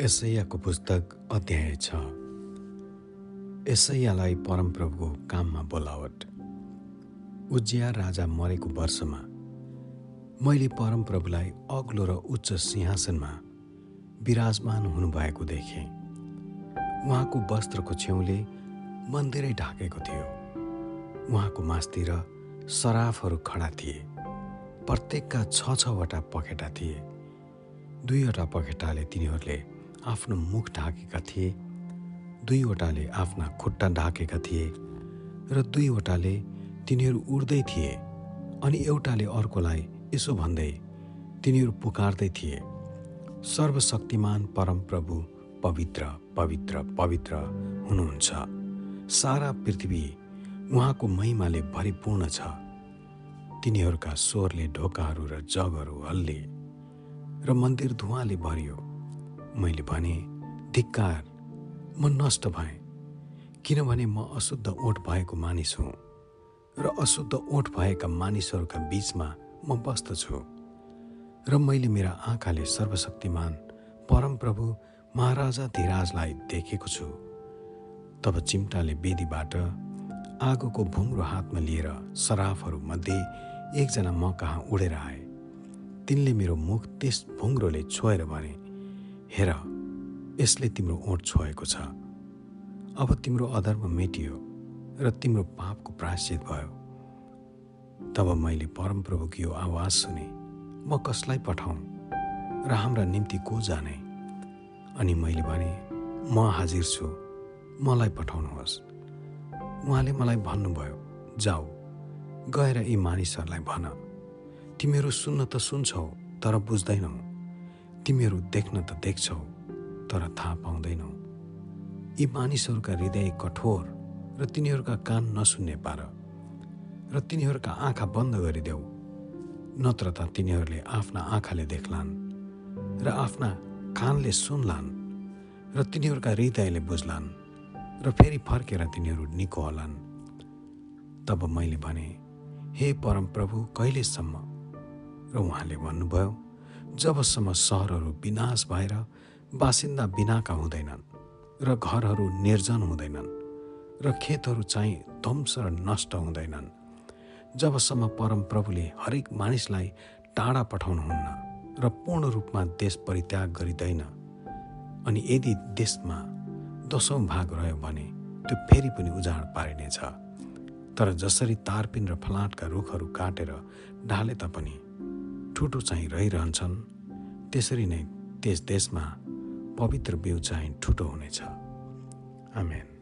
एसैयाको पुस्तक अध्याय छ। एसैयालाई परमप्रभुको काममा बोलावट। उज्जिया राजा मरेको वर्षमा मैले परमप्रभुलाई अग्लो र उच्च सिंहासनमा विराजमान हुनुभएको देखेँ। उहाँको वस्त्रको छेउले मन्दिरै ढाकेको थियो। उहाँको मासतिर सराफहरू खडा थिए। प्रत्येकका छ छवटा पखेटा थिए। दुईवटा पखेटाले तिनीहरूले आफ्नो मुख ढाकेका थिए दुईवटाले आफ्ना खुट्टा ढाकेका थिए र दुईवटाले तिनीहरू उड्दै थिए अनि एउटाले अर्कोलाई यसो भन्दै तिनीहरू पुकार्दै थिए सर्वशक्तिमान परमप्रभु पवित्र पवित्र पवित्र हुनुहुन्छ। सारा पृथ्वी उहाँको महिमाले भरिपूर्ण छ। तिनीहरूका स्वरले ढोकाहरू र जगहरू हल्ले र मन्दिर धुवाले भरियो। मैले भने धिक्कार म नष्ट भएँ किनभने म अशुद्ध ओठ भएको मानिस हुँ र अशुद्ध ओठ भएका मानिसहरूका बिचमा म बस्दछु र मैले मेरा आँखाले सर्वशक्तिमान परमप्रभु महाराजा धिराजलाई देखेको छु। तब चिम्टाले बेदीबाट आगोको भुम्रो हातमा लिएर सराफहरूमध्ये एकजना म कहाँ उडेर आए। तिनले मेरो मुख त्यस भुङ्रोले छोएर भने हेर यसले तिम्रो ओठ छोएको छ। अब तिम्रो अधर्म मेटियो र तिम्रो पापको प्राश्चित भयो। तब मैले परमप्रभुको यो आवाज सुने म कसलाई पठाउँ र हाम्रा निम्ति को जाने? अनि मैले भने म हाजिर छु मलाई पठाउनुहोस्। उहाँले मलाई भन्नुभयो जाऊ गएर यी मानिसहरूलाई भन। तिमीहरू सुन्न त सुन्छौ तर बुझ्दैनौ। तिमीहरू देख्न त देख्छौ तर थाहा पाउँदैनौ। यी मानिसहरूका हृदय कठोर र तिनीहरूका कान नसुन्ने पार र तिनीहरूका आँखा बन्द गरिदेऊ। नत्र त तिनीहरूले आफ्ना आँखाले देख्लान् र आफ्ना कानले सुन्लान् र तिनीहरूका हृदयले बुझ्लान् र फेरि फर्केर तिनीहरू निको होलान् तब मैले भने हे परमप्रभु कहिलेसम्म? र उहाँले भन्नुभयो जबसम्म सहरहरू विनाश भएर बासिन्दा बिनाका हुँदैनन् र घरहरू निर्जन हुँदैनन् र खेतहरू चाहिँ ध्वंस र नष्ट हुँदैनन्। जबसम्म परमप्रभुले हरेक मानिसलाई टाढा पठाउनुहुन्न र पूर्ण रूपमा देश परित्याग गरिँदैन अनि यदि देशमा दसौँ भाग रह्यो भने त्यो फेरि पनि उजाड पारिनेछ। तर जसरी तारपिन र फलाटका रुखहरू काटेर ढाले तापनि ठुटो चाहिँ रहिरहन्छन्। त्यसरी नै त्यस देशमा पवित्र बिउ चाहिँ ठुटो हुनेछ। आमेन।